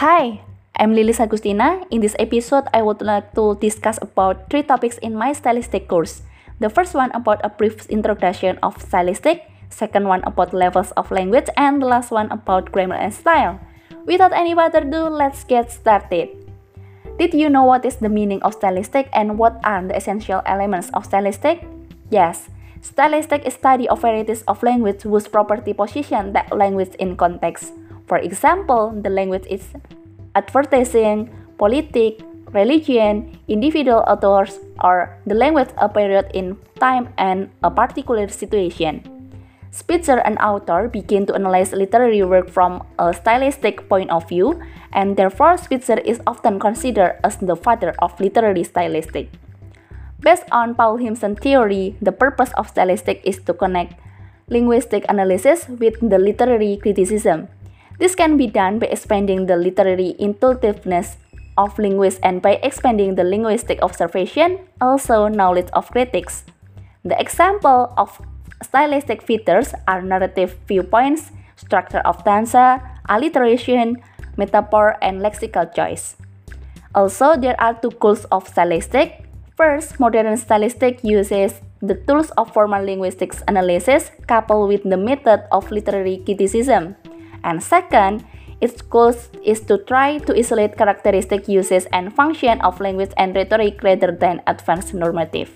Hi, I'm Lilis Agustina. In this episode, I would like to discuss about three topics in my stylistic course. The first one about a brief introduction of stylistic, second one about levels of language, and the last one about grammar and style. Without any further ado, let's get started. Did you know what is the meaning of stylistic and what are the essential elements of stylistic? Yes, stylistic is study of varieties of language whose property position that language in context. For example, the language is advertising, politics, religion, individual authors, or the language a period in time and a particular situation. Spitzer, and author, begin to analyze literary work from a stylistic point of view, and therefore Spitzer is often considered as the father of literary stylistic. Based on Paul Simpson theory, the purpose of stylistic is to connect linguistic analysis with the literary criticism. This can be done by expanding the literary intuitiveness of linguists and by expanding the linguistic observation, also knowledge of critics. The example of stylistic features are narrative viewpoints, structure of stanza, alliteration, metaphor, and lexical choice. Also, there are two schools of stylistic. First, modern stylistic uses the tools of formal linguistics analysis coupled with the method of literary criticism. And second, its goal is to try to isolate characteristic uses and function of language and rhetoric rather than advanced normative.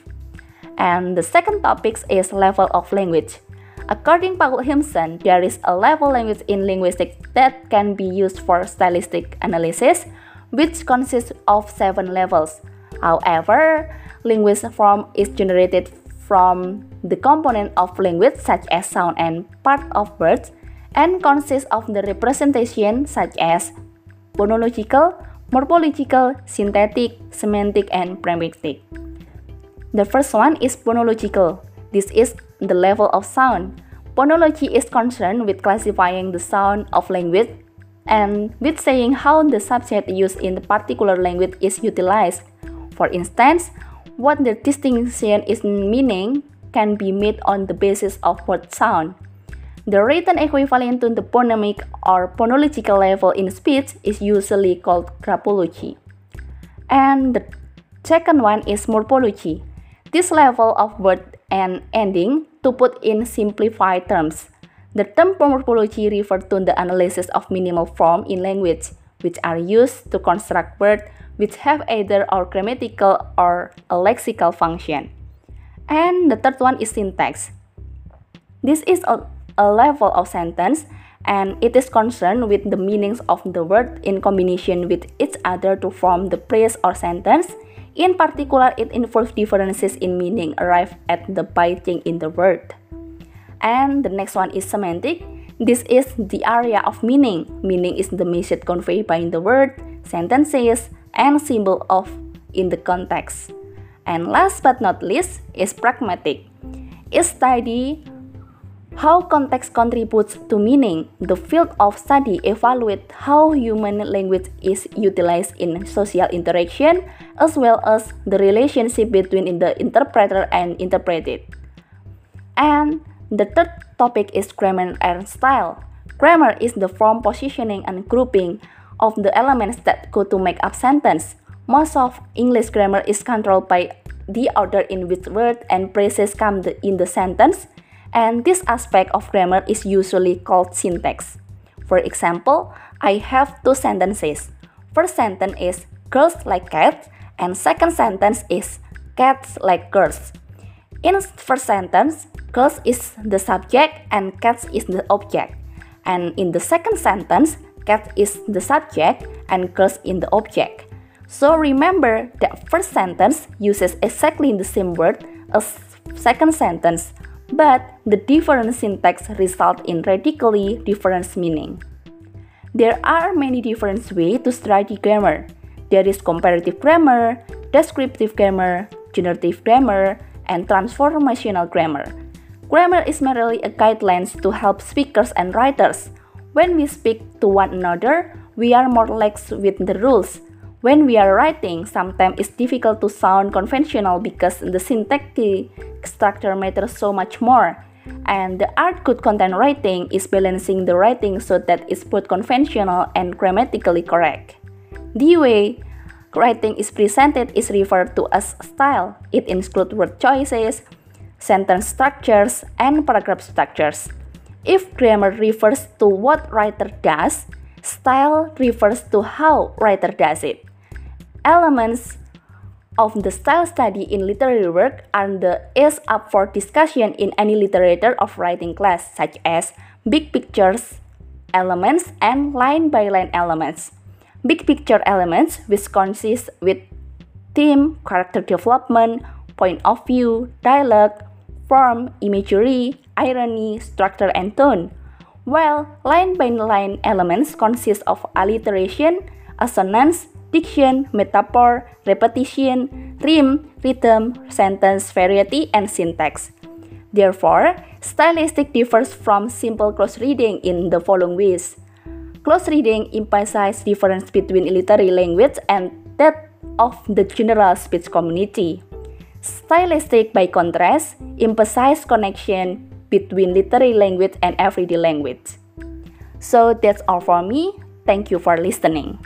And the second topic is level of language. According Paul Simpson, there is a level language in linguistics that can be used for stylistic analysis, which consists of seven levels. However, linguist form is generated from the component of language such as sound and part of words and consists of the representation such as phonological, morphological, synthetic, semantic, and pragmatic. The first one is phonological. This is the level of sound. Phonology is concerned with classifying the sound of language and with saying how the subject used in the particular language is utilized. For instance, what the distinction is meaning can be made on the basis of word sound. The written equivalent to the phonemic or phonological level in speech is usually called graphology. And the second one is morphology. This level of word and ending to put in simplified terms. The term morphology refers to the analysis of minimal form in language, which are used to construct words which have either a grammatical or a lexical function. And the third one is syntax. This is a a level of sentence and it is concerned with the meanings of the word in combination with each other to form the phrase or sentence. In particular, it involves differences in meaning arrived at the biting in the word. And the next one is semantic. This is the area of meaning. Meaning is the message conveyed by the word, sentences, and symbol of in the context. And last but not least is pragmatic. It study how context contributes to meaning. The field of study evaluates how human language is utilized in social interaction as well as the relationship between the interpreter and interpreted. And the third topic is grammar and style. Grammar is the form, positioning, and grouping of the elements that go to make up sentence. Most of English grammar is controlled by the order in which words and phrases come in the sentence and this aspect of grammar is usually called syntax. For example, I have two sentences. First sentence is girls like cats and second sentence is cats like girls. In first sentence, girls is the subject and cats is the object. And in the second sentence, cat is the subject and girls in the object. So remember that first sentence uses exactly the same word as second sentence but the different syntax result in radically different meaning. There are many different ways to study grammar. There is comparative grammar, descriptive grammar, generative grammar, and transformational grammar. Grammar is merely a guideline to help speakers and writers. When we speak to one another, we are more lax with the rules. When we are writing, sometimes it's difficult to sound conventional because the syntactic structure matters so much more. And the art good content writing is balancing the writing so that it's both conventional and grammatically correct. The way writing is presented is referred to as style. It includes word choices, sentence structures, and paragraph structures. If grammar refers to what writer does, style refers to how writer does it. Elements of the style study in literary work and the is up for discussion in any literature of writing class, such as big pictures elements and line by line elements. Big picture elements, which consist with theme, character development, point of view, dialogue, form, imagery, irony, structure, and tone. While line by line elements consist of alliteration, assonance, diction, metaphor, repetition, rhyme, rhythm, sentence variety, and syntax. Therefore, stylistic differs from simple close reading in the following ways. Close reading emphasizes difference between literary language and that of the general speech community. Stylistic, by contrast, emphasize connection between literary language and everyday language. So that's all for me. Thank you for listening.